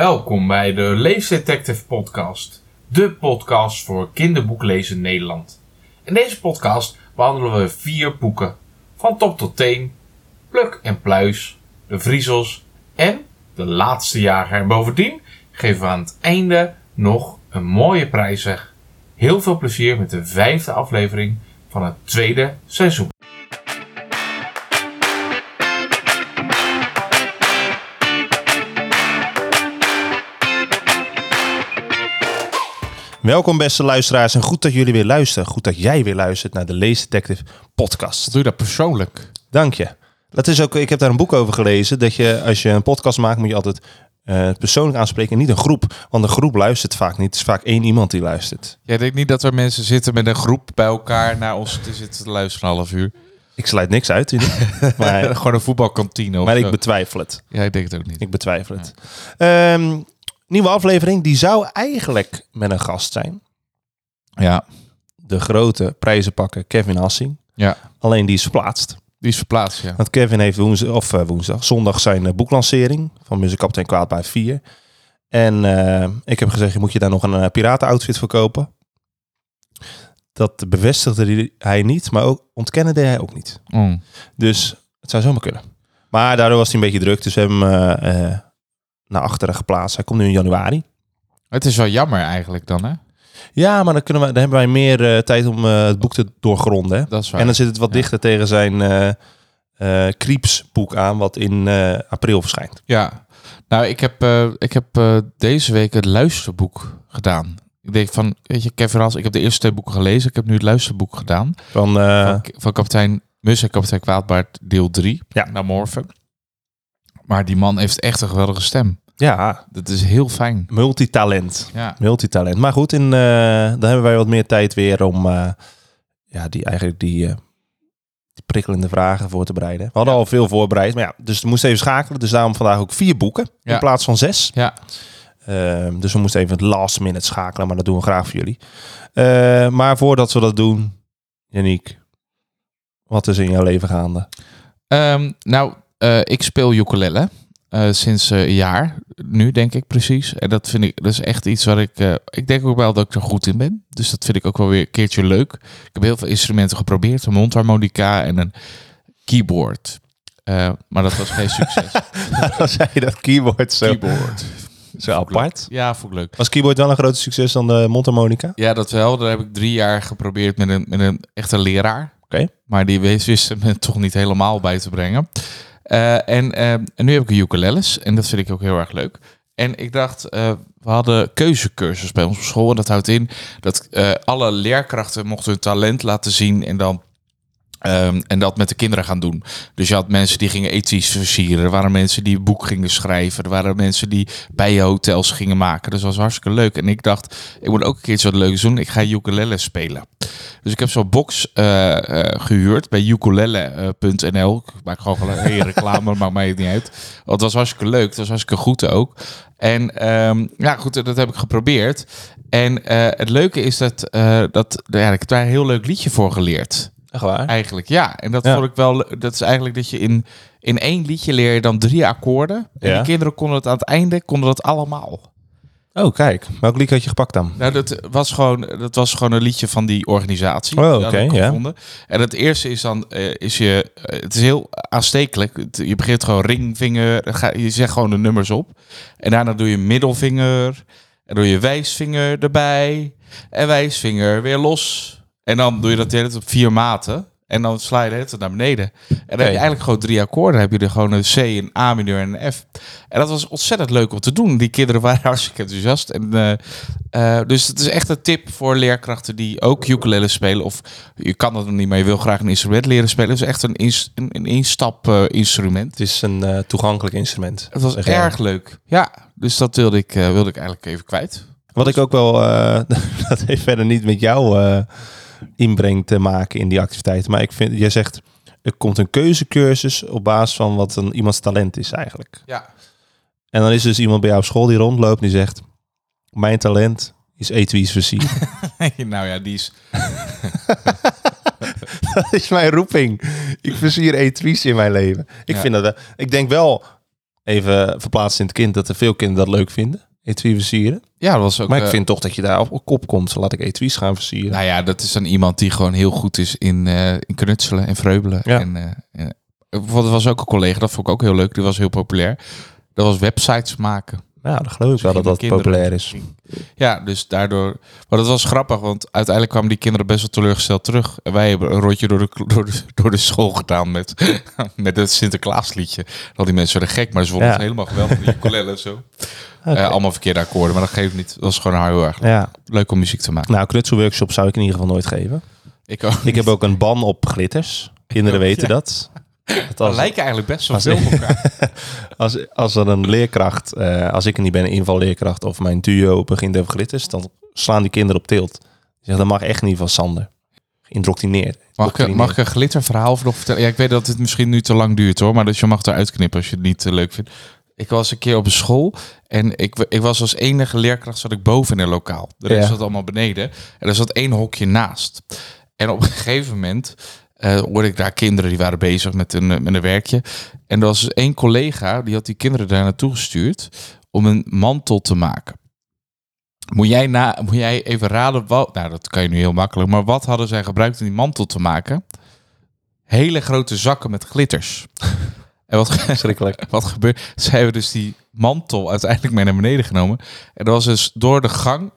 Welkom bij de Leefdetective Podcast, de podcast voor kinderboeklezen in Nederland. In deze podcast behandelen we vier boeken, van top tot teen, Pluk en Pluis, De Vriezels en De Laatste Jager. En bovendien geven we aan het einde nog een mooie prijs weg. Heel veel plezier met de vijfde aflevering van het tweede seizoen. Welkom beste luisteraars en goed dat jullie weer luisteren. Goed dat jij weer luistert naar de Lees Detective podcast. Doe je dat persoonlijk? Dank je. Dat is ook, ik heb daar een boek over gelezen. Dat je als je een podcast maakt moet je altijd eh, persoonlijk aanspreken en niet een groep. Want een groep luistert vaak niet. Het is vaak één iemand die luistert. Jij denkt niet dat er mensen zitten met een groep bij elkaar naar ons te zitten te luisteren een half uur? Ik sluit niks uit. maar, Gewoon een voetbalkantine of maar ik betwijfel het. Ja, ik denk het ook niet. Ik betwijfel het. Ehm, nieuwe aflevering. Die zou eigenlijk met een gast zijn. Ja, De grote prijzenpakker Kevin Hassing. ja. Alleen die is verplaatst. Die is verplaatst, ja. Want Kevin heeft woensdag, of eh, woensdag, zondag zijn eh, boeklancering van Muziekapitein Kwaadpaard 4. En eh, ik heb gezegd, moet je daar nog een piraten-outfit voor kopen? Dat bevestigde hij- niet, maar ook ontkennen deed hij ook niet. Mm. Dus het zou zomaar kunnen. Maar daardoor was hij een beetje druk, dus we hebben hem naar achteren geplaatst. Hij komt nu in januari. Het is wel jammer eigenlijk dan, hè? Ja, maar dan, kunnen we, dan hebben wij meer eh, tijd om eh, het boek te doorgronden. Hè? Dat is waar. En dan zit het wat Ja. dichter tegen zijn eh eh, Creeps-boek aan, wat in april verschijnt. Ja. Nou, ik heb, ik heb deze week het luisterboek gedaan. Ik denk van, weet je, Kevin Haas, ik heb de eerste twee boeken gelezen. Ik heb nu het luisterboek gedaan. Van, van, van kapitein Mus en kapitein Kwaadbaard deel 3. Ja. Naar Morven. Maar die man heeft echt een geweldige stem. ja, Dat is heel fijn. multitalent. Ja. Multitalent. Maar goed, in, eh, dan hebben wij wat meer tijd weer om eh, ja, die, eigenlijk die, eh, die prikkelende vragen voor te bereiden. We hadden al veel voorbereid, maar ja, dus we moesten even schakelen. Dus daarom vandaag ook vier boeken in plaats van zes. Ja. Ehm, dus we moesten even het last minute schakelen, maar dat doen we graag voor jullie. Eh, maar voordat we dat doen, Yannick, wat is in jouw leven gaande? Ehm, nou, eh, ik speel ukulele eh, sinds eh, een jaar. Nu denk ik precies. En dat vind ik, dat is echt iets waar ik... ik denk ook wel dat ik er goed in ben. Dus dat vind ik ook wel weer een keertje leuk. Ik heb heel veel instrumenten geprobeerd. Een mondharmonica en een keyboard. Maar dat was geen succes. Dan zei je dat keyboard zo, keyboard. zo apart. Ja, vond ik leuk. Was keyboard wel een groter succes dan de mondharmonica? Ja, dat wel. Dat heb ik drie jaar geprobeerd met een, met een echte leraar. Oké. Maar die wist, wist me toch niet helemaal bij te brengen. Eh, en, eh, nu heb ik een ukuleles. En dat vind ik ook heel erg leuk. En ik dacht, eh, we hadden keuzecursus bij ons op school. En dat houdt in dat alle leerkrachten mochten hun talent laten zien. En dan Ehm, en dat met de kinderen gaan doen. Dus je had mensen die gingen ethisch versieren. Er waren mensen die boek gingen schrijven. Er waren mensen die bijenhotels gingen maken. Dus dat was hartstikke leuk. En ik dacht, ik moet ook een keertje wat leuks doen. Ik ga ukulele spelen. Dus ik heb zo'n box eh, eh, gehuurd bij ukulele.nl. Ik maak gewoon hey, reclame, maakt mij niet uit. Want het was hartstikke leuk. Het was hartstikke goed ook. En ehm, ja, goed, dat heb ik geprobeerd. En eh, het leuke is dat, dat ja, ik daar een heel leuk liedje voor geleerd. Echt waar? Eigenlijk, ja. En dat Ja. vond ik wel. Dat is eigenlijk dat je in, in één liedje leer je dan drie akkoorden. En Ja. die kinderen konden het aan het einde konden dat allemaal. Oh, kijk. Welk lied had je gepakt dan? Nou, dat was gewoon, dat was gewoon een liedje van die organisatie. Oh, oké, ja. En het eerste is dan, eh, is je, eh, het is heel aanstekelijk. Je begint gewoon ringvinger, ga, je zegt gewoon de nummers op. En daarna doe je middelvinger, en doe je wijsvinger erbij, en wijsvinger weer los. En dan doe je dat de hele tijd op vier maten. En dan sla je de hele tijd naar beneden. En dan heb je eigenlijk gewoon drie akkoorden. Dan heb je er gewoon een C, een A mineur en een F. En dat was ontzettend leuk om te doen. Die kinderen waren hartstikke enthousiast. En, eh, eh, dus het is echt een tip voor leerkrachten die ook ukulele spelen. Of je kan dat nog niet, maar je wil graag een instrument leren spelen. Het is echt een, ins- een, een instap eh, instrument. Het is een toegankelijk instrument. Het was erg leuk. Ja, dus dat wilde ik, wilde ik eigenlijk even kwijt. Wat ik ook wel, dat heeft verder niet met jouw eh, inbreng te maken in die activiteiten. Maar ik vind, jij zegt, er komt een keuzecursus op basis van wat een, iemands talent is eigenlijk. Ja. En dan is er dus iemand bij jou op school die rondloopt en die zegt, mijn talent is etuies versieren. nou ja, die is... dat is mijn roeping. Ik versier etuies in mijn leven. Ik Ja. vind dat ik denk wel, even verplaatst in het kind dat er veel kinderen dat leuk vinden. Etui versieren. Ja, dat was ook... maar ik eh, vind toch dat je daar op, op kop komt. Laat ik etuis gaan versieren. Nou ja, dat is dan iemand die gewoon heel goed is in, eh, in knutselen en vreubelen. Ja. En, eh, en- bijvoorbeeld, was ook een collega, dat vond ik ook heel leuk. Die was heel populair. Dat was websites maken. Ja, dat geloof ik wel dat dat kinderen- populair is. Ja, dus daardoor... Maar dat was grappig, want uiteindelijk kwamen die kinderen best wel teleurgesteld terug. En wij hebben een rondje door de, door de, door de school gedaan met, met het Sinterklaasliedje. Al die mensen werden gek, maar ze vonden Ja. het helemaal geweldig. Die ukulele en zo. Eh, allemaal verkeerde akkoorden, maar dat geeft niet. Dat was gewoon heel erg Ja, leuk om muziek te maken. nou, knutselworkshop zou ik in ieder geval nooit geven. Ik, ook Ik heb ook een ban op glitters. Kinderen weten dat. dat Dat lijken eigenlijk best wel veel op elkaar. als, als er een leerkracht, eh, als ik er niet ben, een invalleerkracht of mijn duo begint over glitters, dan slaan die kinderen op tilt. Die zeggen, dat mag echt niet van Sander. Geïndoctrineerd. Mag ik, mag ik een glitterverhaal nog vertellen? Ja, ik weet dat het misschien nu te lang duurt hoor, maar dus je mag eruit knippen als je het niet eh, leuk vindt. Ik was een keer op een school en ik, ik was als enige leerkracht zat ik boven in een lokaal. De rest Ja. zat allemaal beneden en er zat één hokje naast. En op een gegeven moment eh, hoorde ik daar kinderen die waren bezig met een, met een werkje. En er was één collega die had die kinderen daar naartoe gestuurd om een mantel te maken. Moet jij, na, moet jij even raden wat... Nou, dat kan je nu heel makkelijk. Maar wat hadden zij gebruikt om die mantel te maken? Hele grote zakken met glitters. En wat, Schrikkelijk. wat gebeurt? Ze hebben dus die mantel uiteindelijk mee naar beneden genomen. En er was dus door de gang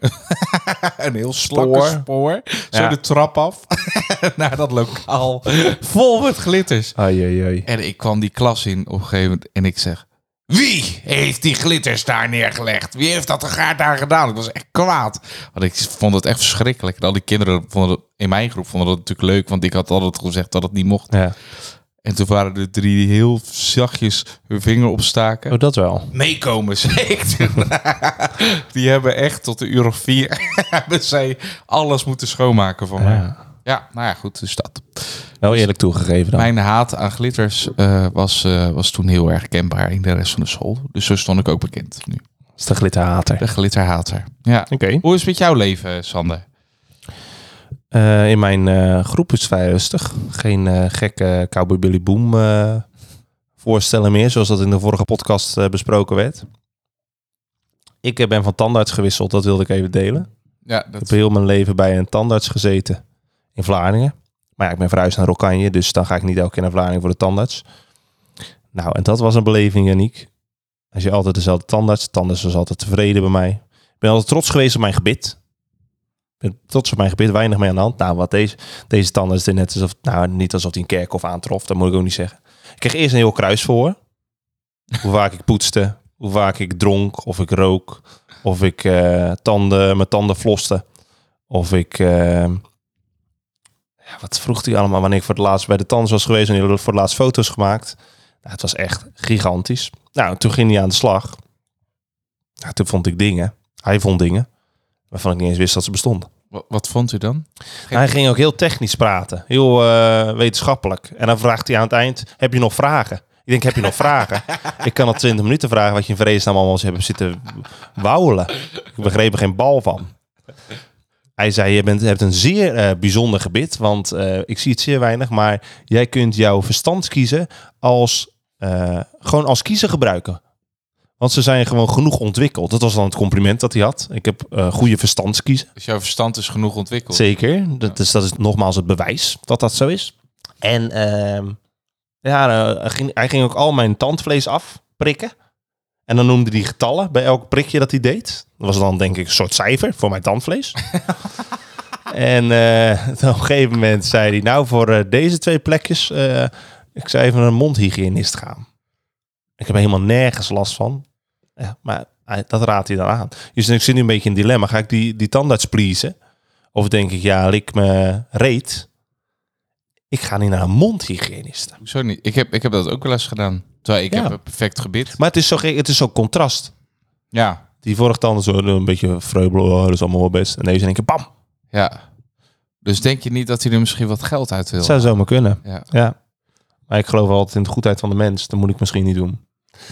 een heel slakke Spoor. spoor. Zo Ja. de trap af naar dat lokaal. Vol met glitters. Ai, ai, ai. En ik kwam die klas in op een gegeven moment en ik zeg... Wie heeft die glitters daar neergelegd? Wie heeft dat er daar gedaan? Ik was echt kwaad. Want ik vond het echt verschrikkelijk. En al die kinderen vonden het, in mijn groep vonden dat natuurlijk leuk. Want ik had altijd gezegd dat het niet mocht. Ja. En toen waren er drie die heel zachtjes hun vinger opstaken. Oh, dat wel. Meekomen, zei ik toen. Die hebben echt tot de uur of vier... hebben zij alles moeten schoonmaken van mij. Ja. Ja, nou ja, goed, dus dat. Wel eerlijk toegegeven dan. Mijn haat aan glitters eh, was, eh, was toen heel erg kenbaar in de rest van de school. Dus zo stond ik ook bekend nu. Dat is de glitterhater. De glitterhater. Ja. Oké. Hoe is het met jouw leven, Sander? Eh, in mijn eh, groep is het vrij rustig. Geen eh, gekke Cowboy Billy Boom voorstellen meer, zoals dat in de vorige podcast besproken werd. Ik ben van tandarts gewisseld, dat wilde ik even delen. Ja, Ik dat heb heel mijn leven bij een tandarts gezeten in Vlaardingen. Maar ja, ik ben verhuisd naar Rokanje, dus dan ga ik niet elke keer naar Vlaardingen voor de tandarts. Nou, en dat was een beleving, Janiek. Als je altijd dezelfde tandarts, de tandarts was altijd tevreden bij mij. Ik ben altijd trots geweest op mijn gebit. Trots op mijn gebit, weinig mee aan de hand. Nou, wat deze, deze tandarts deed net alsof, nou, niet alsof hij een kerkhof aantrof, dat moet ik ook niet zeggen. Ik kreeg eerst een heel kruis voor. Hoe vaak ik poetste, hoe vaak ik dronk, of ik rook, of ik eh, tanden, mijn tanden floste. Of ik... eh, ja, wat vroeg hij allemaal wanneer ik voor het laatst bij de tandarts was geweest en had voor het laatst foto's gemaakt. Nou, het was echt gigantisch. Nou, toen ging hij aan de slag. Nou, toen vond ik dingen. Hij vond dingen waarvan ik niet eens wist dat ze bestonden. Wat, wat vond u dan? Hij ging ook heel technisch praten. Heel eh, wetenschappelijk. En dan vraagt hij aan het eind, heb je nog vragen? Ik denk, heb je nog vragen? ik kan al 20 minuten vragen wat je in vredesnaam allemaal hebt zitten wauwelen. Ik begreep er geen bal van. Hij zei, je bent, hebt een zeer eh, bijzonder gebit, want eh, ik zie het zeer weinig, maar jij kunt jouw verstand kiezen als, gewoon als kiezer gebruiken. Want ze zijn gewoon genoeg ontwikkeld. Dat was dan het compliment dat hij had. Ik heb eh, goede verstandskiezen. Dus jouw verstand is genoeg ontwikkeld. Zeker. Dat is, dat is nogmaals het bewijs dat dat zo is. En ehm, ja, eh, hij ging, hij ging ook al mijn tandvlees afprikken. En dan noemde hij getallen bij elk prikje dat hij deed. Dat was dan denk ik een soort cijfer voor mijn tandvlees. en eh, op een gegeven moment zei hij, nou voor deze twee plekjes, ik zou even naar een mondhygiënist gaan. Ik heb helemaal nergens last van. Ja, maar dat raadt hij dan aan. Dus ik zit nu een beetje in een dilemma. Ga ik die, die tandarts pleasen? Of denk ik, ja, lik me reet. Ik ga niet naar een mondhygiënist. Hoezo niet? Ik heb, ik heb dat ook wel eens gedaan. Terwijl ik Ja. heb een perfect gebit. Maar het is zo, het is zo contrast. Ja, Die vorige tanden zo een beetje vreubelen, oh, dat is allemaal wel best. En deze in één keer, bam. ja. Dus denk je niet dat hij er misschien wat geld uit wil? Zou zomaar kunnen. Ja, Ja. Maar ik geloof altijd in de goedheid van de mens. Dat moet ik misschien niet doen.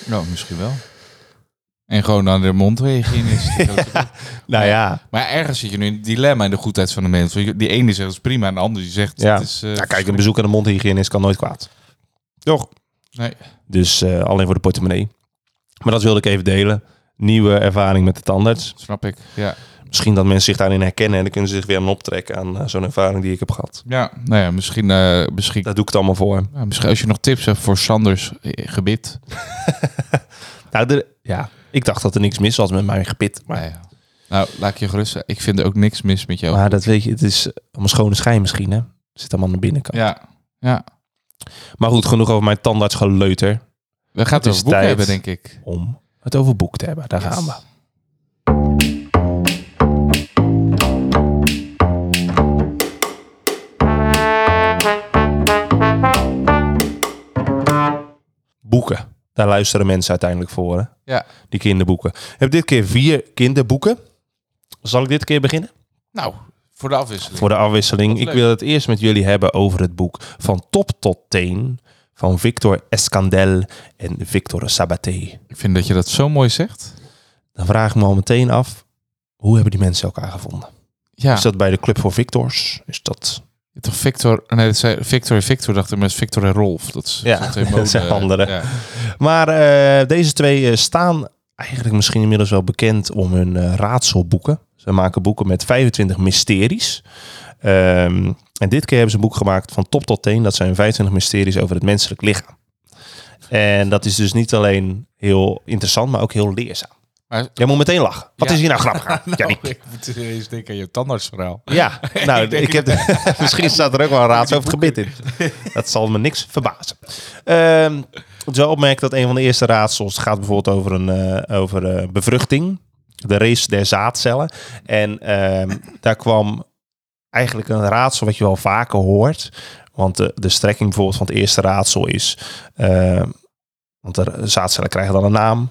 nou, misschien wel. En gewoon aan de mondhygiënist. Nou ja. Maar ergens zit je nu in het dilemma in de goedheid van de mens. Want Die ene zegt het is prima en de andere die zegt Ja. het is... eh, ja kijk, een bezoek aan de mondhygiënist kan nooit kwaad. Toch? Nee. Dus eh, alleen voor de portemonnee. Maar dat wilde ik even delen. Nieuwe ervaring met de tandarts. Snap ik. Ja. Misschien dat mensen zich daarin herkennen en dan kunnen ze zich weer aan optrekken aan eh, zo'n ervaring die ik heb gehad. Ja, nou ja, misschien, eh, misschien, Daar doe ik het allemaal voor. ja, misschien als je nog tips hebt voor Sanders gebit. Nou, de, ja, ik dacht dat er niks mis was met mijn gebit. Maar, Nou, ja. nou, laat ik je gerust. Ik vind er ook niks mis met jou. maar dat weet je, het is om een schone schijn misschien, hè? Zit allemaal aan de binnenkant. Ja, ja. Maar goed, genoeg over mijn tandarts geleuter. We gaan het is over boeken tijd. hebben, denk ik. Om het over boek te hebben. Daar Yes. gaan we. Boeken. Daar luisteren mensen uiteindelijk voor. Hè? Ja. Die kinderboeken. Ik heb dit keer vier kinderboeken. Zal ik dit keer beginnen? Nou, voor de afwisseling. Voor de afwisseling. Ik wil het eerst met jullie hebben over het boek Van Top tot Teen van Victor Escandel en Victor Sabaté. Ik vind dat je dat zo mooi zegt. Dan vraag ik me al meteen af, hoe hebben die mensen elkaar gevonden? Ja, Is dat bij de Club voor Victors? Is dat... toch Victor... Nee, dat zei Victor en Victor dacht ik met Victor en Rolf. Dat is Ja, dat zijn dat zijn mode- andere. Ja. Maar eh, deze twee eh, staan eigenlijk misschien inmiddels wel bekend om hun eh, raadselboeken. Ze maken boeken met 25 mysteries. Ehm, en dit keer hebben ze een boek gemaakt van top tot teen. Dat zijn 25 mysteries over het menselijk lichaam. En dat is dus niet alleen heel interessant, maar ook heel leerzaam. Maar, Jij moet meteen lachen. Wat Ja. is hier nou grappig aan? nou, ik moet eens denken aan je tandartsverhaal. Ja, nou, ik heb misschien staat er ook wel een raadsel over het gebit in. Dat zal me niks verbazen. Ehm het is wel dat een van de eerste raadsels gaat bijvoorbeeld over een eh, over eh, bevruchting, de race der zaadcellen. En ehm, daar kwam eigenlijk een raadsel wat je wel vaker hoort. Want de, de strekking bijvoorbeeld van het eerste raadsel is, ehm, want de zaadcellen krijgen dan een naam.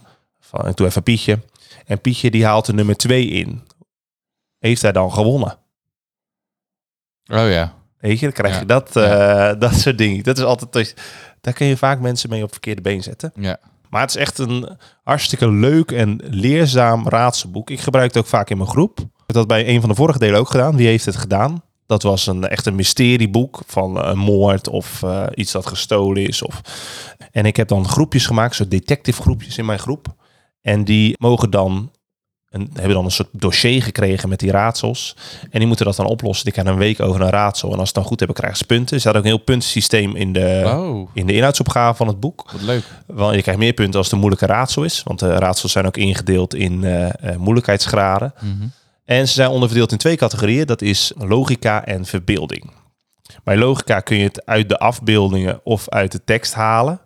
Van, ik doe even Pietje. En Pietje die haalt de nummer 2 in. Heeft hij dan gewonnen? Oh ja. Weet je, dan krijg je Ja. dat, eh, dat soort dingen. Dat is altijd, daar kun je vaak mensen mee op verkeerde been zetten. Ja. Maar het is echt een hartstikke leuk en leerzaam raadselboek. Ik gebruik het ook vaak in mijn groep. Ik heb dat bij een van de vorige delen ook gedaan. Wie heeft het gedaan? Dat was een echt een mysterieboek van een moord of eh, iets dat gestolen is. Of... En ik heb dan groepjes gemaakt, soort detective groepjes in mijn groep. En die mogen dan een, hebben dan een soort dossier gekregen met die raadsels. En die moeten dat dan oplossen. Die krijgen een week over een raadsel. En als ze het dan goed hebben, krijgen ze punten. Er staat ook een heel puntensysteem in de, in de inhoudsopgave van het boek. wat leuk. Want je krijgt meer punten als het een moeilijke raadsel is. Want de raadsels zijn ook ingedeeld in eh, eh, moeilijkheidsgraden. Mhm. En ze zijn onderverdeeld in twee categorieën. Dat is logica en verbeelding. Bij logica kun je het uit de afbeeldingen of uit de tekst halen.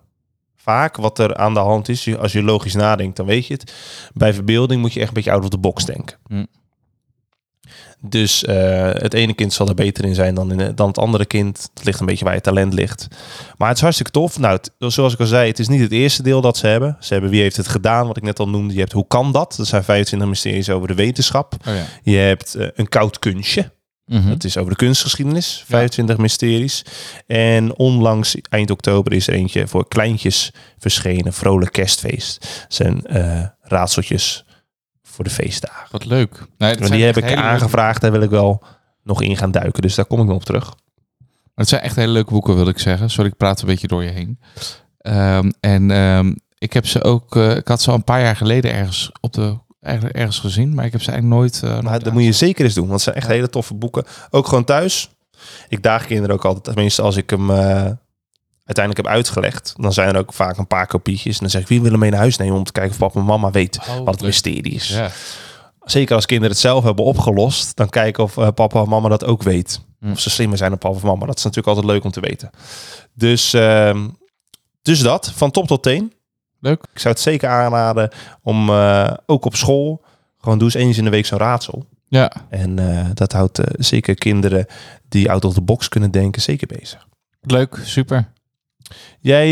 Vaak wat er aan de hand is. Als je logisch nadenkt, dan weet je het. Bij verbeelding moet je echt een beetje out of the box denken. Hm. Dus eh, het ene kind zal er beter in zijn dan, in, dan het andere kind. Het ligt een beetje waar je talent ligt. Maar het is hartstikke tof. Nou, het- zoals ik al zei, het is niet het eerste deel dat ze hebben. Ze hebben wie heeft het gedaan, wat ik net al noemde. Je hebt hoe kan dat? Dat zijn 25 mysteries over de wetenschap. Oh ja. Je hebt eh, een koud kunstje. Mhm. Dat is over de kunstgeschiedenis. 25 mysteries. En onlangs, eind oktober, is er eentje voor kleintjes verschenen. Vrolijk kerstfeest. Dat zijn eh, raadseltjes voor de feestdagen. Wat leuk. Nee, het die heb ik aangevraagd. Daar wil ik wel nog in gaan duiken. Dus daar kom ik nog op terug. Maar het zijn echt hele leuke boeken, wil ik zeggen. Sorry, ik praat een beetje door je heen. Ehm, en ehm, ik heb ze ook, eh, ik had ze al een paar jaar geleden ergens op de eigenlijk ergens gezien, maar ik heb ze eigenlijk nooit. eh, Maar dat moet je zeker eens doen. Want het zijn echt Ja. hele toffe boeken. Ook gewoon thuis. Ik daag kinderen ook altijd. Tenminste, als ik hem eh, uiteindelijk heb uitgelegd. Dan zijn er ook vaak een paar kopietjes. En dan zeg ik, wie wil hem mee naar huis nemen om te kijken of papa en mama weet Oh, wat het leuk. mysterie is. Ja. Zeker als kinderen het zelf hebben opgelost. Dan kijken of eh, papa en mama dat ook weet. Hm. Of ze slimmer zijn dan papa of mama. Dat is natuurlijk altijd leuk om te weten. Dus, ehm, dus dat, van top tot teen. Leuk. Ik zou het zeker aanraden om eh, ook op school... Gewoon doe eens eens in de week zo'n raadsel. Ja, En eh, dat houdt eh, zeker kinderen die out of the box kunnen denken zeker bezig. leuk, super. Jij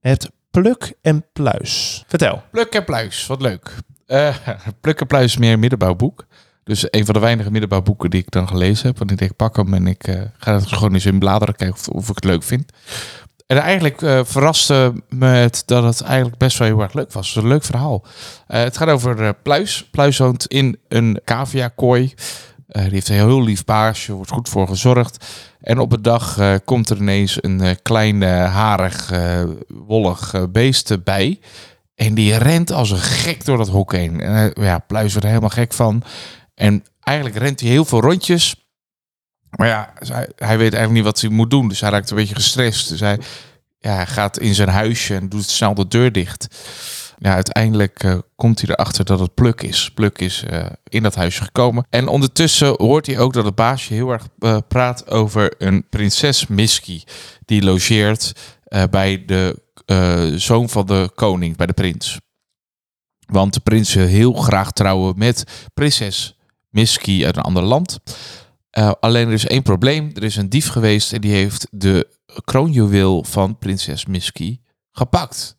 hebt pluk en pluis. Vertel. Pluk en pluis, wat leuk. Pluk en pluis is meer een middenbouwboek. Dus een van de weinige middenbouwboeken die ik dan gelezen heb. Want ik denk, pak hem en ik ga het gewoon eens in bladeren kijken of, of ik het leuk vind. En eigenlijk eh, verraste me het dat het eigenlijk best wel heel erg leuk was. Het een leuk verhaal. Eh, het gaat over eh, Pluis. Pluis woont in een cavia-kooi. Die heeft een heel lief baasje, wordt goed voor gezorgd. En op een dag komt er ineens een klein, harig, wollig beest bij. En die rent als een gek door dat hok heen. En ja, Pluis wordt er helemaal gek van. En eigenlijk rent hij heel veel rondjes. Maar ja, hij, hij weet eigenlijk niet wat hij moet doen. Dus hij raakt een beetje gestrest. Dus hij, ja, gaat in zijn huisje en doet snel de deur dicht. Uiteindelijk eh, komt hij erachter dat het Pluk is. Pluk is eh, in dat huisje gekomen. En ondertussen hoort hij ook dat het baasje heel erg eh, praat over een prinses Misky. Die logeert bij de zoon van de koning, bij de prins. Want de prins wil heel graag trouwen met prinses Misky uit een ander land. Eh, alleen er is één probleem. Er is een dief geweest en die heeft de kroonjuweel van prinses Misky gepakt.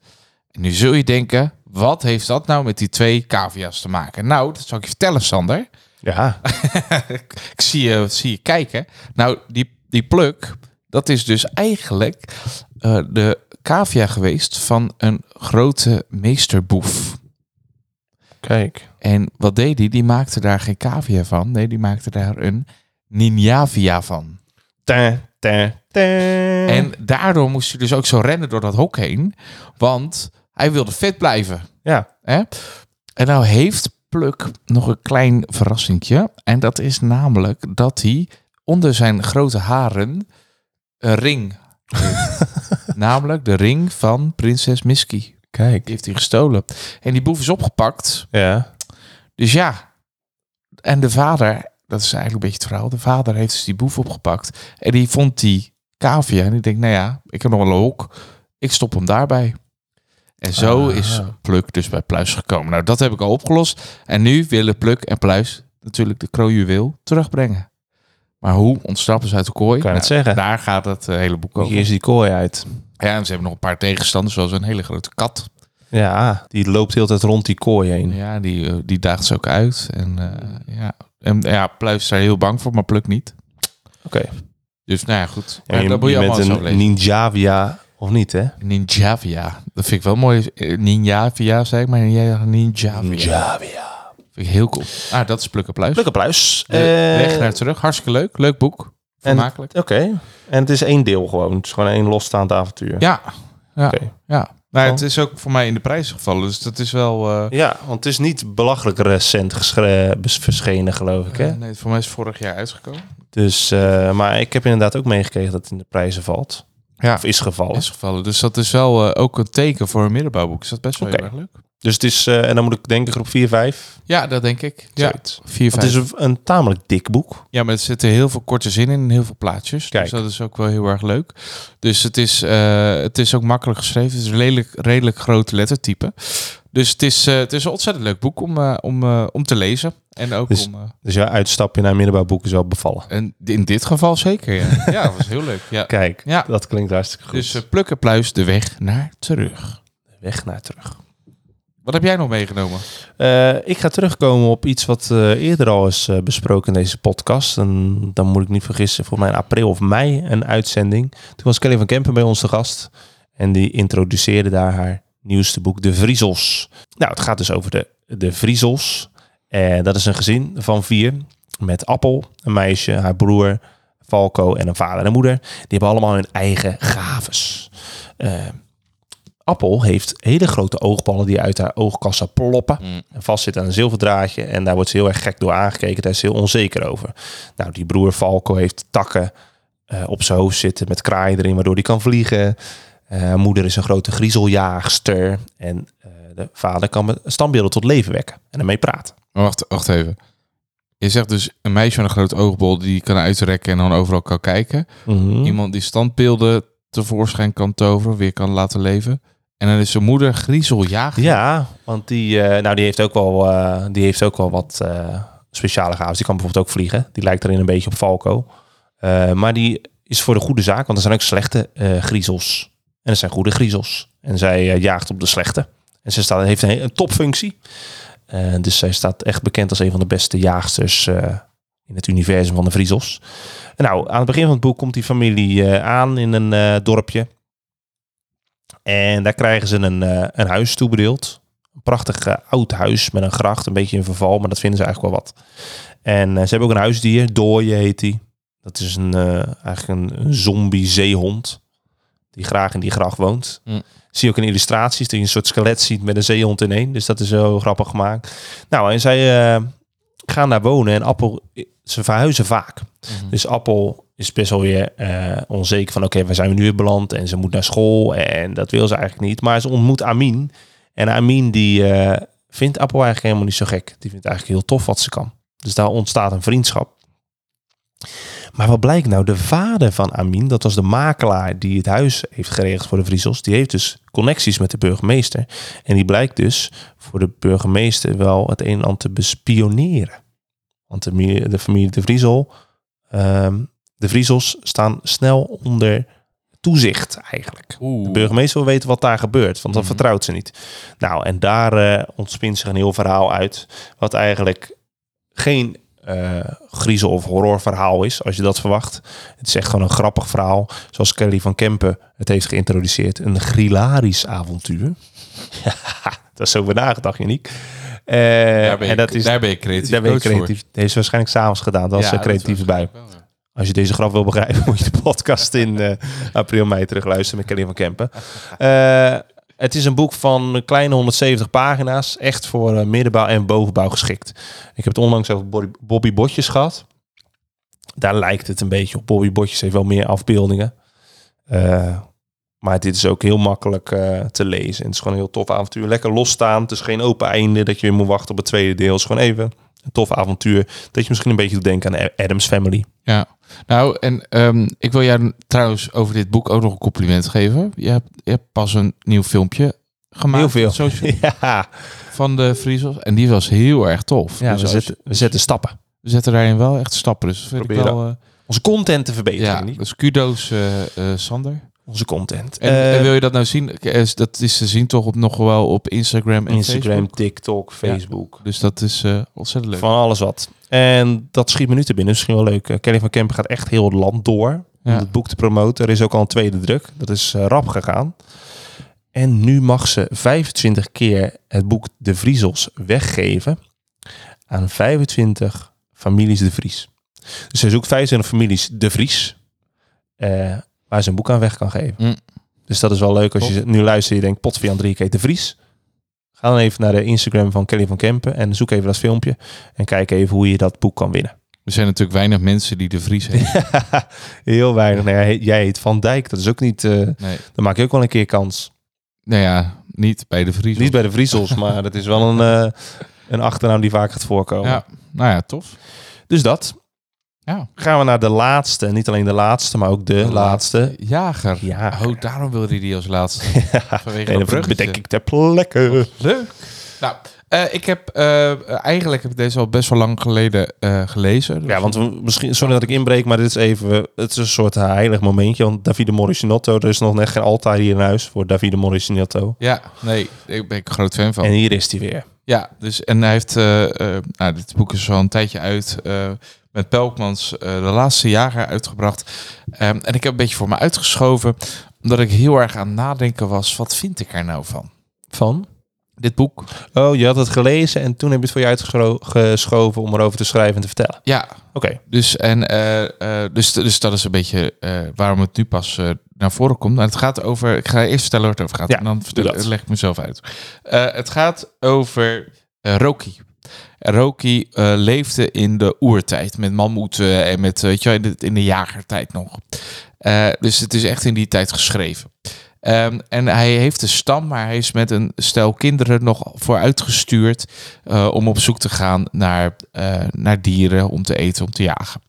En nu zul je denken, wat heeft dat nou met die twee cavia's te maken? Nou, dat zal ik je vertellen, Sander. Ja, ik zie je, zie je kijken. Nou, die, die pluk, dat is dus eigenlijk eh, de cavia geweest van een grote meesterboef. kijk. En wat deed die? Die maakte daar geen cavia van. Nee, die maakte daar een ninjavia van. Ta, ta, ta. En daardoor moest hij dus ook zo rennen door dat hok heen. Want hij wilde fit blijven. ja, Hè? En nou heeft Pluk nog een klein verrassingje. En dat is namelijk dat hij onder zijn grote haren een ring heeft. namelijk de ring van prinses Misky. kijk. Die heeft hij gestolen. En die boef is opgepakt. Ja, Dus ja. En de vader, dat is eigenlijk een beetje het verhaal. De vader heeft dus die boef opgepakt. En die vond die cavia. En die denkt, nou ja, ik heb nog wel een hok. Ik stop hem daarbij. En zo Ah. is Pluk dus bij Pluis gekomen. Nou, dat heb ik al opgelost. En nu willen Pluk en Pluis natuurlijk de kroonjuweel terugbrengen. Maar hoe ontsnappen ze uit de kooi? kan je het Nou, zeggen. daar gaat het eh, hele boek over. Hier is die kooi uit. Ja, en ze hebben nog een paar tegenstanders, zoals een hele grote kat. Ja, die loopt heel tijd rond die kooi heen. Ja, die, eh, die daagt ze ook uit. En eh, ja, en ja, Pluis is daar heel bang voor, maar Pluk niet. Oké. Dus nou ja, goed. Ja, Ja, je, dat moet je je allemaal bent zo lezen. ninjavia of niet, hè? Ninjavia. Dat vind ik wel mooi. Eh, Ninjavia, zeg ik, maar jij Ninjavia. Ninjavia. Vind ik heel cool. Ah, dat is Pluk en Pluis. De Eh, Weg naar terug. Hartstikke leuk. Leuk boek. Vermakelijk. Oké. En het is één deel gewoon. Het is gewoon één losstaand avontuur. Ja. Ja. Ja. Maar het is ook voor mij in de prijzen gevallen. Dus dat is wel... eh, Ja, want het is niet belachelijk recent verschenen, geloof ik, hè? eh, nee, voor mij is het vorig jaar uitgekomen. Dus, eh, maar ik heb inderdaad ook meegekregen dat het in de prijzen valt. Ja. Of is gevallen. Is gevallen. Dus dat is wel ook een teken voor een middenbouwboek. Is dat best wel Oké. heel erg leuk? Dus het is, eh, en dan moet ik denken groep 4, 5. Ja, dat denk ik. Ja. Zoiets. Vier, Het vijf. is een, een tamelijk dik boek. Ja, maar er zitten heel veel korte zinnen in en heel veel plaatjes. Kijk. Dus dat is ook wel heel erg leuk. Dus het is, eh, het is ook makkelijk geschreven. Het is een redelijk, redelijk groot lettertype. Dus het is, eh, het is een ontzettend leuk boek om, om, om te lezen. En ook Dus- om... Dus ja, uitstapje naar middenbouwboek is wel bevallen. en in dit geval zeker, ja. ja, dat was heel leuk. Ja. Kijk, Ja. dat klinkt hartstikke goed. Dus eh, pluk en pluis de weg naar terug. Weg naar terug. Wat heb jij nog meegenomen? Eh, ik ga terugkomen op iets wat eh, eerder al is eh, besproken in deze podcast. En dan moet ik niet vergissen, voor mij in april of mei een uitzending. Toen was Kelly van Kempen bij ons te gast. En die introduceerde daar haar nieuwste boek, De Vriezels. Nou, het gaat dus over de, de Vriezels. En dat is een gezin van vier. Met Appel, een meisje, haar broer, Falco en een vader en moeder. Die hebben allemaal hun eigen gaves. Appel heeft hele grote oogballen die uit haar oogkassen ploppen en vast zit aan een zilverdraadje. En daar wordt ze heel erg gek door aangekeken. Daar is ze heel onzeker over. Nou, die broer Falco heeft takken eh, op zijn hoofd zitten met kraaien erin, waardoor hij kan vliegen. Eh, moeder is een grote griezeljaagster. En eh, de vader kan met standbeelden tot leven wekken en ermee praten. Oh, wacht, wacht even. Je zegt dus een meisje met een groot oogbol die kan uitrekken en dan overal kan kijken. Mhm. Iemand die standbeelden tevoorschijn kan toveren, weer kan laten leven. En dan is zijn moeder griezeljager. Ja, want die, eh, nou, die, heeft ook wel, eh, die heeft ook wel wat eh, speciale gaven. Die kan bijvoorbeeld ook vliegen. Die lijkt erin een beetje op Falco. Maar die is voor de goede zaak, want er zijn ook slechte griezels. En er zijn goede griezels. En zij jaagt op de slechte. En ze staat, heeft een, een topfunctie. Dus zij staat echt bekend als een van de beste jaagsters in het universum van de Vriezels. En nou, aan het begin van het boek komt die familie aan in een dorpje. En daar krijgen ze een, eh, een huis toebedeeld. Een prachtig eh, oud huis met een gracht, een beetje in verval, maar dat vinden ze eigenlijk wel wat. En eh, ze hebben ook een huisdier, Dooie heet die. Dat is een, eigenlijk een, zombie zeehond die graag in die gracht woont. Hm. Zie je ook in illustraties dat je een soort skelet ziet met een zeehond in één. Dus dat is heel grappig gemaakt. Nou, en zij gaan daar wonen en Appel, ze verhuizen vaak. Dus Appel is best wel weer eh, onzeker van oké, waar zijn we nu weer beland? En ze moet naar school en dat wil ze eigenlijk niet. Maar ze ontmoet Amin. En Amin die eh, vindt Appel eigenlijk helemaal niet zo gek. Die vindt eigenlijk heel tof wat ze kan. Dus daar ontstaat een vriendschap. Maar wat blijkt nou? De vader van Amin, dat was de makelaar die het huis heeft geregeld voor de Vriezels. Die heeft dus connecties met de burgemeester. En die blijkt dus voor de burgemeester wel het een en ander te bespioneren. Want de familie de Vriezel, ehm, de Vriezels staan snel onder toezicht eigenlijk. Oeh. De burgemeester wil weten wat daar gebeurt, want dan Mhm. vertrouwt ze niet. Nou, en daar eh, ontspint zich een heel verhaal uit, wat eigenlijk geen eh griezel- of horrorverhaal is, als je dat verwacht. Het is echt gewoon een grappig verhaal, zoals Kelly van Kempen het heeft geïntroduceerd. Een grilarisch avontuur. ja, dat is zo nagedacht, Janiek. Eh, Daar ben, je, en dat is, daar ben je creatief daar ben je voor. creatief. Deze is waarschijnlijk s'avonds gedaan, dat was Ja, een creatieve bij. wel, ja. Als je deze grap wil begrijpen, moet je de podcast in eh, april, mei terugluisteren met Kelly van Kempen. Eh, het is een boek van een kleine 170 pagina's. Echt voor eh, middenbouw en bovenbouw geschikt. Ik heb het onlangs over Bobby, Botjes gehad. Daar lijkt het een beetje op. Bobby Botjes heeft wel meer afbeeldingen. Maar dit is ook heel makkelijk te lezen. En het is gewoon een heel tof avontuur. Lekker losstaan. Het is geen open einde dat je weer moet wachten op het tweede deel. Het gewoon even een tof avontuur. Dat je misschien een beetje doet denken aan Adams Family. Ja, nou en ehm, ik wil jou trouwens over dit boek ook nog een compliment geven. Je hebt, je hebt pas een nieuw filmpje gemaakt. Heel veel. social- Ja, van de Friesels. En die was heel erg tof. ja Dus we, zetten, we zetten stappen. we zetten daarin wel echt stappen. Dus vind ik wel... eh, Onze content te verbeteren. ja, niet? dus kudo's eh, eh, Sander. Onze content. En, Eh, en wil je dat nou zien? Dat is te zien toch op, nog wel op Instagram en Instagram, Facebook. TikTok, Facebook. Dus dat is eh, ontzettend leuk. Van alles wat. En dat schiet me nu te binnen. Misschien wel leuk. Eh, Kelly van Kempen gaat echt heel het land door. Om het boek te promoten. Er is ook al een tweede druk. Dat is rap gegaan. En nu mag ze 25 keer het boek De Vriezels weggeven. Aan 25 families De Vries. Dus zij zoekt 25 families De Vries. Waar ze een boek aan weg kan geven. Mm. Dus dat is wel leuk als je nu luistert en je denkt, Potvian 3 keer De Vries. Ga dan even naar de Instagram van Kelly van Kempen en zoek even dat filmpje. En kijk even hoe je dat boek kan winnen. Er zijn natuurlijk weinig mensen die de Vries hebben. Heel weinig. Nou ja, jij heet Van Dijk. Dat is ook niet... Nee. dan maak je ook wel een keer kans. Nou ja, niet bij de Vries. Niet bij de Vriezels, maar dat is wel een, eh, een achternaam die vaak gaat voorkomen. Ja, nou ja, tof. Dus dat. Ja. Gaan we naar de laatste. Niet alleen de laatste, maar ook de, laatste. Jager. Ja. Oh, daarom wilde hij die als laatste. Vanwege En dat bruggetje. bedenk ik ter plekke. Leuk. Nou, eh, ik heb eh, eigenlijk heb ik deze al best wel lang geleden eh, gelezen. Ja, want we, misschien, sorry dat ik inbreek, maar dit is even, het is een soort heilig momentje. Want Davide Morissinotto, er is nog net geen altaar hier in huis voor Davide Morissinotto. Ja, nee, ik ben ik een groot fan van. En hier is hij weer. Ja, dus en hij heeft, nou, dit boek is al een tijdje uit. Met Pelkmans eh, de laatste jaren uitgebracht. Ehm, en ik heb een beetje voor me uitgeschoven, omdat ik heel erg aan het nadenken was. Wat vind ik er nou van? Van? Dit boek. Oh, je had het gelezen en toen heb je het voor je uitgeschoven om erover te schrijven en te vertellen. Ja, Oké. Dus, en, eh, eh, dus, dus dat is een beetje waarom het nu pas naar voren komt. Nou, het gaat over. Ik ga eerst vertellen waar het over gaat. Ja, en dan vertel, leg ik mezelf uit. Het gaat over eh, Roki. Roki eh, leefde in de oertijd met mammoeten en met, weet je, in de, in de jagertijd nog. Eh, dus het is echt in die tijd geschreven. Ehm, en hij heeft een stam, maar hij is met een stel kinderen nog vooruitgestuurd eh, om op zoek te gaan naar, eh, naar dieren om te eten, om te jagen.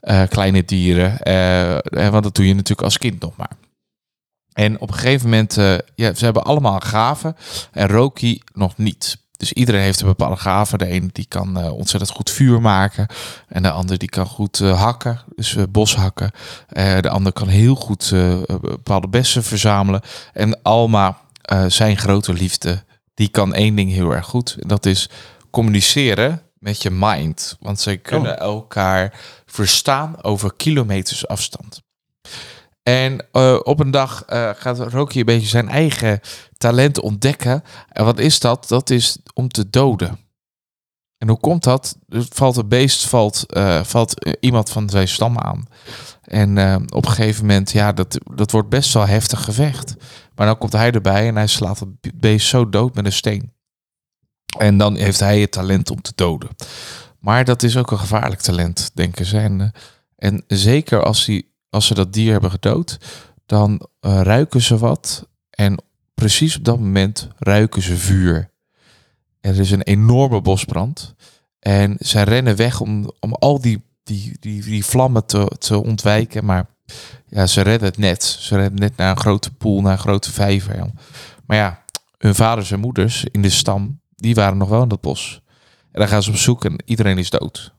Eh, kleine dieren, eh, eh, want dat doe je natuurlijk als kind nog maar. En op een gegeven moment, eh, ja, ze hebben allemaal gaven en Roki nog niet. Dus iedereen heeft een bepaalde gave. De ene die kan eh, ontzettend goed vuur maken. En de ander die kan goed eh, hakken. Dus eh, bos hakken. De ander kan heel goed bepaalde bessen verzamelen. En Alma, zijn grote liefde, die kan één ding heel erg goed. En dat is communiceren met je mind. Want zij kunnen elkaar verstaan over kilometers afstand. En eh, op een dag eh, gaat Rocky een beetje zijn eigen talent ontdekken. En wat is dat? Dat is om te doden. En hoe komt dat? Er valt een beest, valt, eh, valt iemand van zijn stam aan. En op een gegeven moment, ja, dat, dat wordt best wel heftig gevecht. Maar dan komt hij erbij en hij slaat het beest zo dood met een steen. En dan heeft hij het talent om te doden. Maar dat is ook een gevaarlijk talent, denken ze. En, zeker als, die, als ze dat dier hebben gedood, dan eh, ruiken ze wat. En precies op dat moment ruiken ze vuur. Er is een enorme bosbrand. En zij rennen weg om, om al die, die, die, die vlammen te, te ontwijken. Maar ja, ze redden het net. Ze redden net naar een grote poel, naar een grote vijver. Maar ja, hun vaders en moeders in de stam, die waren nog wel in dat bos. En dan gaan ze op zoek en iedereen is dood.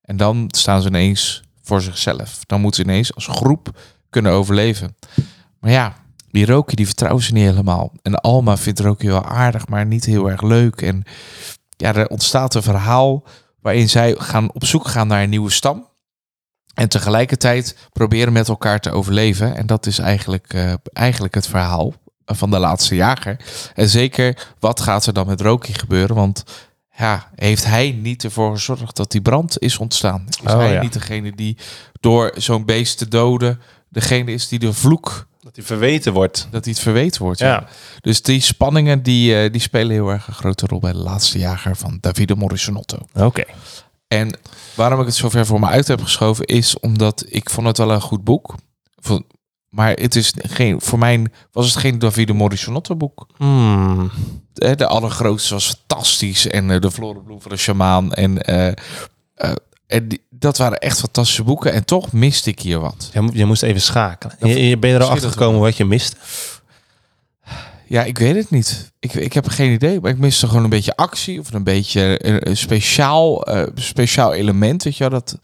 En dan staan ze ineens voor zichzelf. Dan moeten ze ineens als groep kunnen overleven. Maar ja, die Roki die vertrouwen ze niet helemaal. En Alma vindt Roki wel aardig, maar niet heel erg leuk. En ja, er ontstaat een verhaal waarin zij gaan op zoek gaan naar een nieuwe stam. En tegelijkertijd proberen met elkaar te overleven. En dat is eigenlijk, eh, eigenlijk het verhaal van de laatste jager. En zeker, wat gaat er dan met Roki gebeuren? Want ja, heeft hij niet ervoor gezorgd dat die brand is ontstaan? Is Oh, hij ja. niet degene die door zo'n beest te doden, degene is die de vloek, Dat hij verweten wordt. dat hij het verweten wordt? Ja. Dus die spanningen, die, eh, die spelen heel erg een grote rol bij de laatste jager van Davide Morrisonotto. Oké. En waarom ik het zover voor me uit heb geschoven is omdat ik vond het wel een goed boek. Maar het is geen, voor mij was het geen Davide Morrisonotto boek. Hmm. Eh, De allergrootste was fantastisch en eh, de Florenbloem van de Shamaan en, eh, en die- dat waren echt fantastische boeken en toch miste ik hier wat. Je, je moest even schakelen. Dat- Je, je ben je er al achter dat gekomen wat je mist? Ja, ik weet het niet. Ik, ik heb geen idee, maar ik miste gewoon een beetje actie of een beetje een, een speciaal, speciaal element, weet je wel. Dat,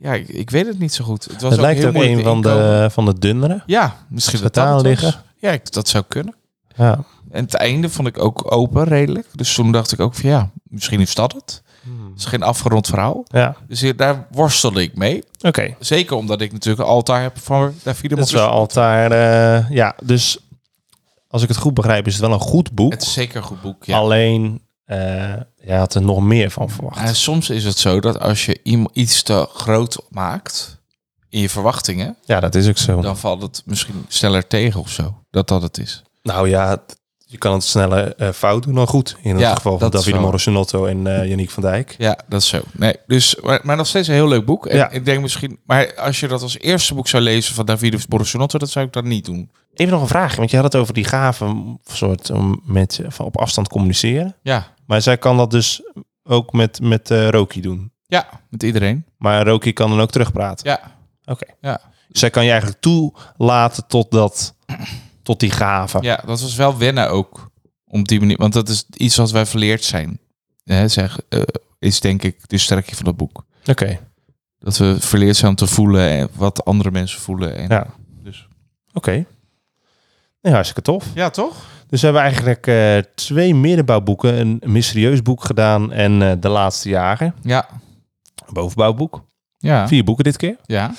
ja, ik, ik weet het niet zo goed. Het, was Het lijkt heel ook een van inkomen. de, van de dunnere. Ja, misschien dat liggen. Ja, ik- dat zou kunnen. Ja. En het einde vond ik ook open, redelijk. Dus toen dacht ik ook van ja, misschien is dat het. Het is geen afgerond verhaal. Ja, Dus hier, daar worstelde ik mee. oké. Zeker omdat ik natuurlijk een altaar heb voor Davide Dat is wel altijd... eh, ja, dus als ik het goed begrijp is het wel een goed boek. Het is zeker een goed boek, ja. Alleen, eh je had er nog meer van verwacht. En soms is het zo dat als je iets te groot maakt in je verwachtingen, Ja, dat is ook zo. dan valt het misschien sneller tegen of zo. Dat dat het is. Nou ja, je kan het sneller eh, fout doen dan goed. In het Ja, geval van Davide zo. Morrisonotto en eh Yannick van Dijk. Ja, dat is zo. Nee, dus, maar, maar nog steeds een heel leuk boek. En Ja. ik denk misschien, maar als je dat als eerste boek zou lezen van Davide Borosonotto, dat zou ik dan niet doen. Even nog een vraag, want je had het over die gave soort om met van op afstand communiceren. Ja, Maar zij kan dat dus ook met, met eh Roki doen. ja, met iedereen. Maar Roki kan dan ook terugpraten. Ja, Oké. ja. Dus zij kan je eigenlijk toelaten tot dat, tot die gave. ja, dat was wel wennen ook. Op die manier, want dat is iets wat wij verleerd zijn. Hè, zeg, eh, is denk ik de sterkte van het boek. Oké. Dat we verleerd zijn om te voelen en wat andere mensen voelen. En, Ja. Dus. Oké. Ja, hartstikke tof. ja, toch? Dus we hebben eigenlijk eh, twee middenbouwboeken. Een mysterieus boek gedaan en eh, De Laatste Jaren. Ja. Een bovenbouwboek. Ja. Vier boeken dit keer. ja.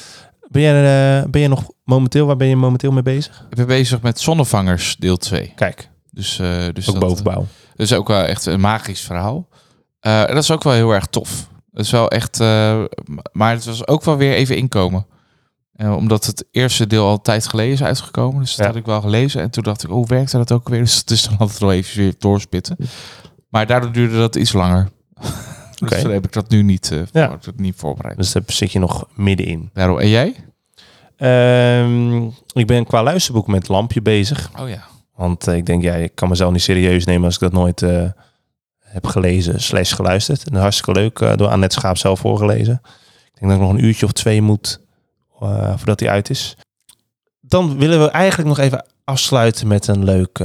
Ben jij, eh, ben je nog momenteel, waar ben je momenteel mee bezig? Ik ben bezig met Zonnevangers deel 2. Kijk, Dus, eh dus ook dat, bovenbouw. Dat is ook wel echt een magisch verhaal. Eh, en dat is ook wel heel erg tof. Dat is wel echt... eh, maar het was ook wel weer even inkomen. Eh, omdat het eerste deel al een tijd geleden is uitgekomen. Dus dat Ja. had ik wel gelezen. En toen dacht ik, oh, werkte dat ook weer? Dus het is dan altijd wel even weer doorspitten. Maar daardoor duurde dat iets langer. Dus dan heb ik dat nu niet, eh Ja. voor- niet voorbereid. Dus daar zit je nog middenin. Daarom, en jij? Ehm, ik ben qua luisterboek met Lampje bezig. Oh ja. Want eh, ik denk, ja, ik kan mezelf niet serieus nemen als ik dat nooit eh, heb gelezen slash geluisterd. En hartstikke leuk eh, door Annette Schaap zelf voorgelezen. Ik denk dat ik nog een uurtje of twee moet eh, voordat hij uit is. Dan willen we eigenlijk nog even afsluiten met een leuk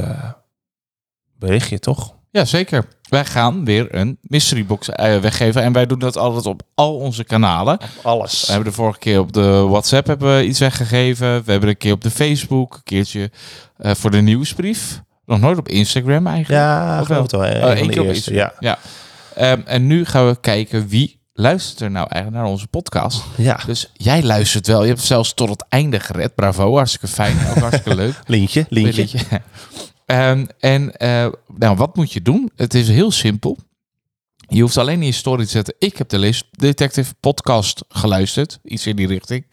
berichtje, toch? Ja, zeker. Wij gaan weer een mystery box eh, weggeven. En wij doen dat altijd op al onze kanalen. Alles. We hebben de vorige keer op de WhatsApp hebben we iets weggegeven. We hebben een keer op de Facebook, een keertje eh, voor de nieuwsbrief. Nog nooit op Instagram eigenlijk. Ja, Of wel. Oh, keer op eerste, Instagram. Ja. Ja. Ehm, en nu gaan we kijken wie luistert er nou eigenlijk naar onze podcast. ja, Dus jij luistert wel. Je hebt zelfs tot het einde gered. Bravo, hartstikke fijn. Ook hartstikke leuk. lintje, lintje. Lintje. Ehm, en eh, nou, wat moet je doen? Het is heel simpel. Je hoeft alleen in je story te zetten. Ik heb de Lees Detective podcast geluisterd. Iets in die richting.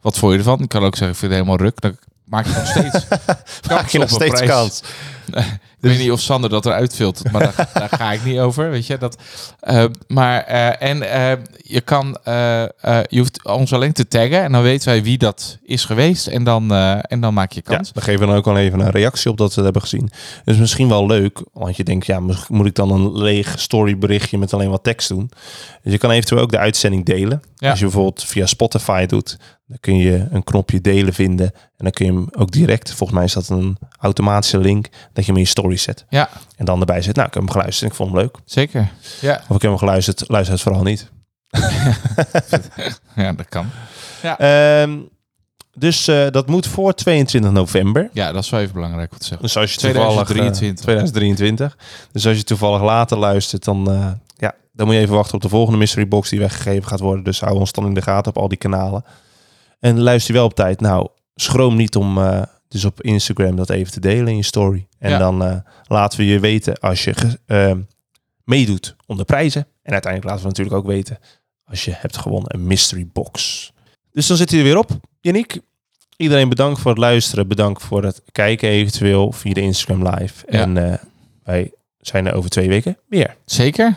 Wat vond je ervan? Ik kan ook zeggen, ik vind het helemaal ruk. Dan maak je nog steeds Maak je nog steeds prijs. kans. Ik weet niet of Sander dat eruit filtert, maar daar, daar ga ik niet over, weet je. Dat, eh, maar, eh, en eh, je kan, je hoeft ons alleen te taggen en dan weten wij wie dat is geweest en dan, en dan maak je Ja, kans. dan geven we dan ook wel even een reactie op dat we het hebben gezien. Dus misschien wel leuk, want je denkt, ja, mo- moet ik dan een leeg storyberichtje met alleen wat tekst doen? Dus je kan eventueel ook de uitzending delen. Ja. Als je bijvoorbeeld via Spotify doet, dan kun je een knopje delen vinden. En dan kun je hem ook direct, volgens mij is dat een automatische link, dat je hem in je story zet. Ja, En dan erbij zet, nou, ik heb hem geluisterd en ik vond hem leuk. zeker. Ja, Of ik heb hem geluisterd, luister het vooral niet. ja dat kan. Ehm, dus eh, dat moet voor 22 november. Ja, dat is wel even belangrijk om te zeggen. Dus als je toevallig... eh, 2023. 2023. Dus als je toevallig later luistert, dan, eh, ja, dan moet je even wachten op de volgende mystery box die weggegeven gaat worden. Dus hou ons dan in de gaten op al die kanalen. En luister wel op tijd. Nou, schroom niet om dus op Instagram dat even te delen in je story. En Ja. dan eh, laten we je weten als je ge- eh, meedoet om de prijzen. En uiteindelijk laten we natuurlijk ook weten als je hebt gewonnen een mystery box. Dus dan zit hij er weer op, Yannick. Iedereen bedankt voor het luisteren. Bedankt voor het kijken eventueel via de Instagram live. Ja. En eh, wij zijn er over twee weken weer. Zeker.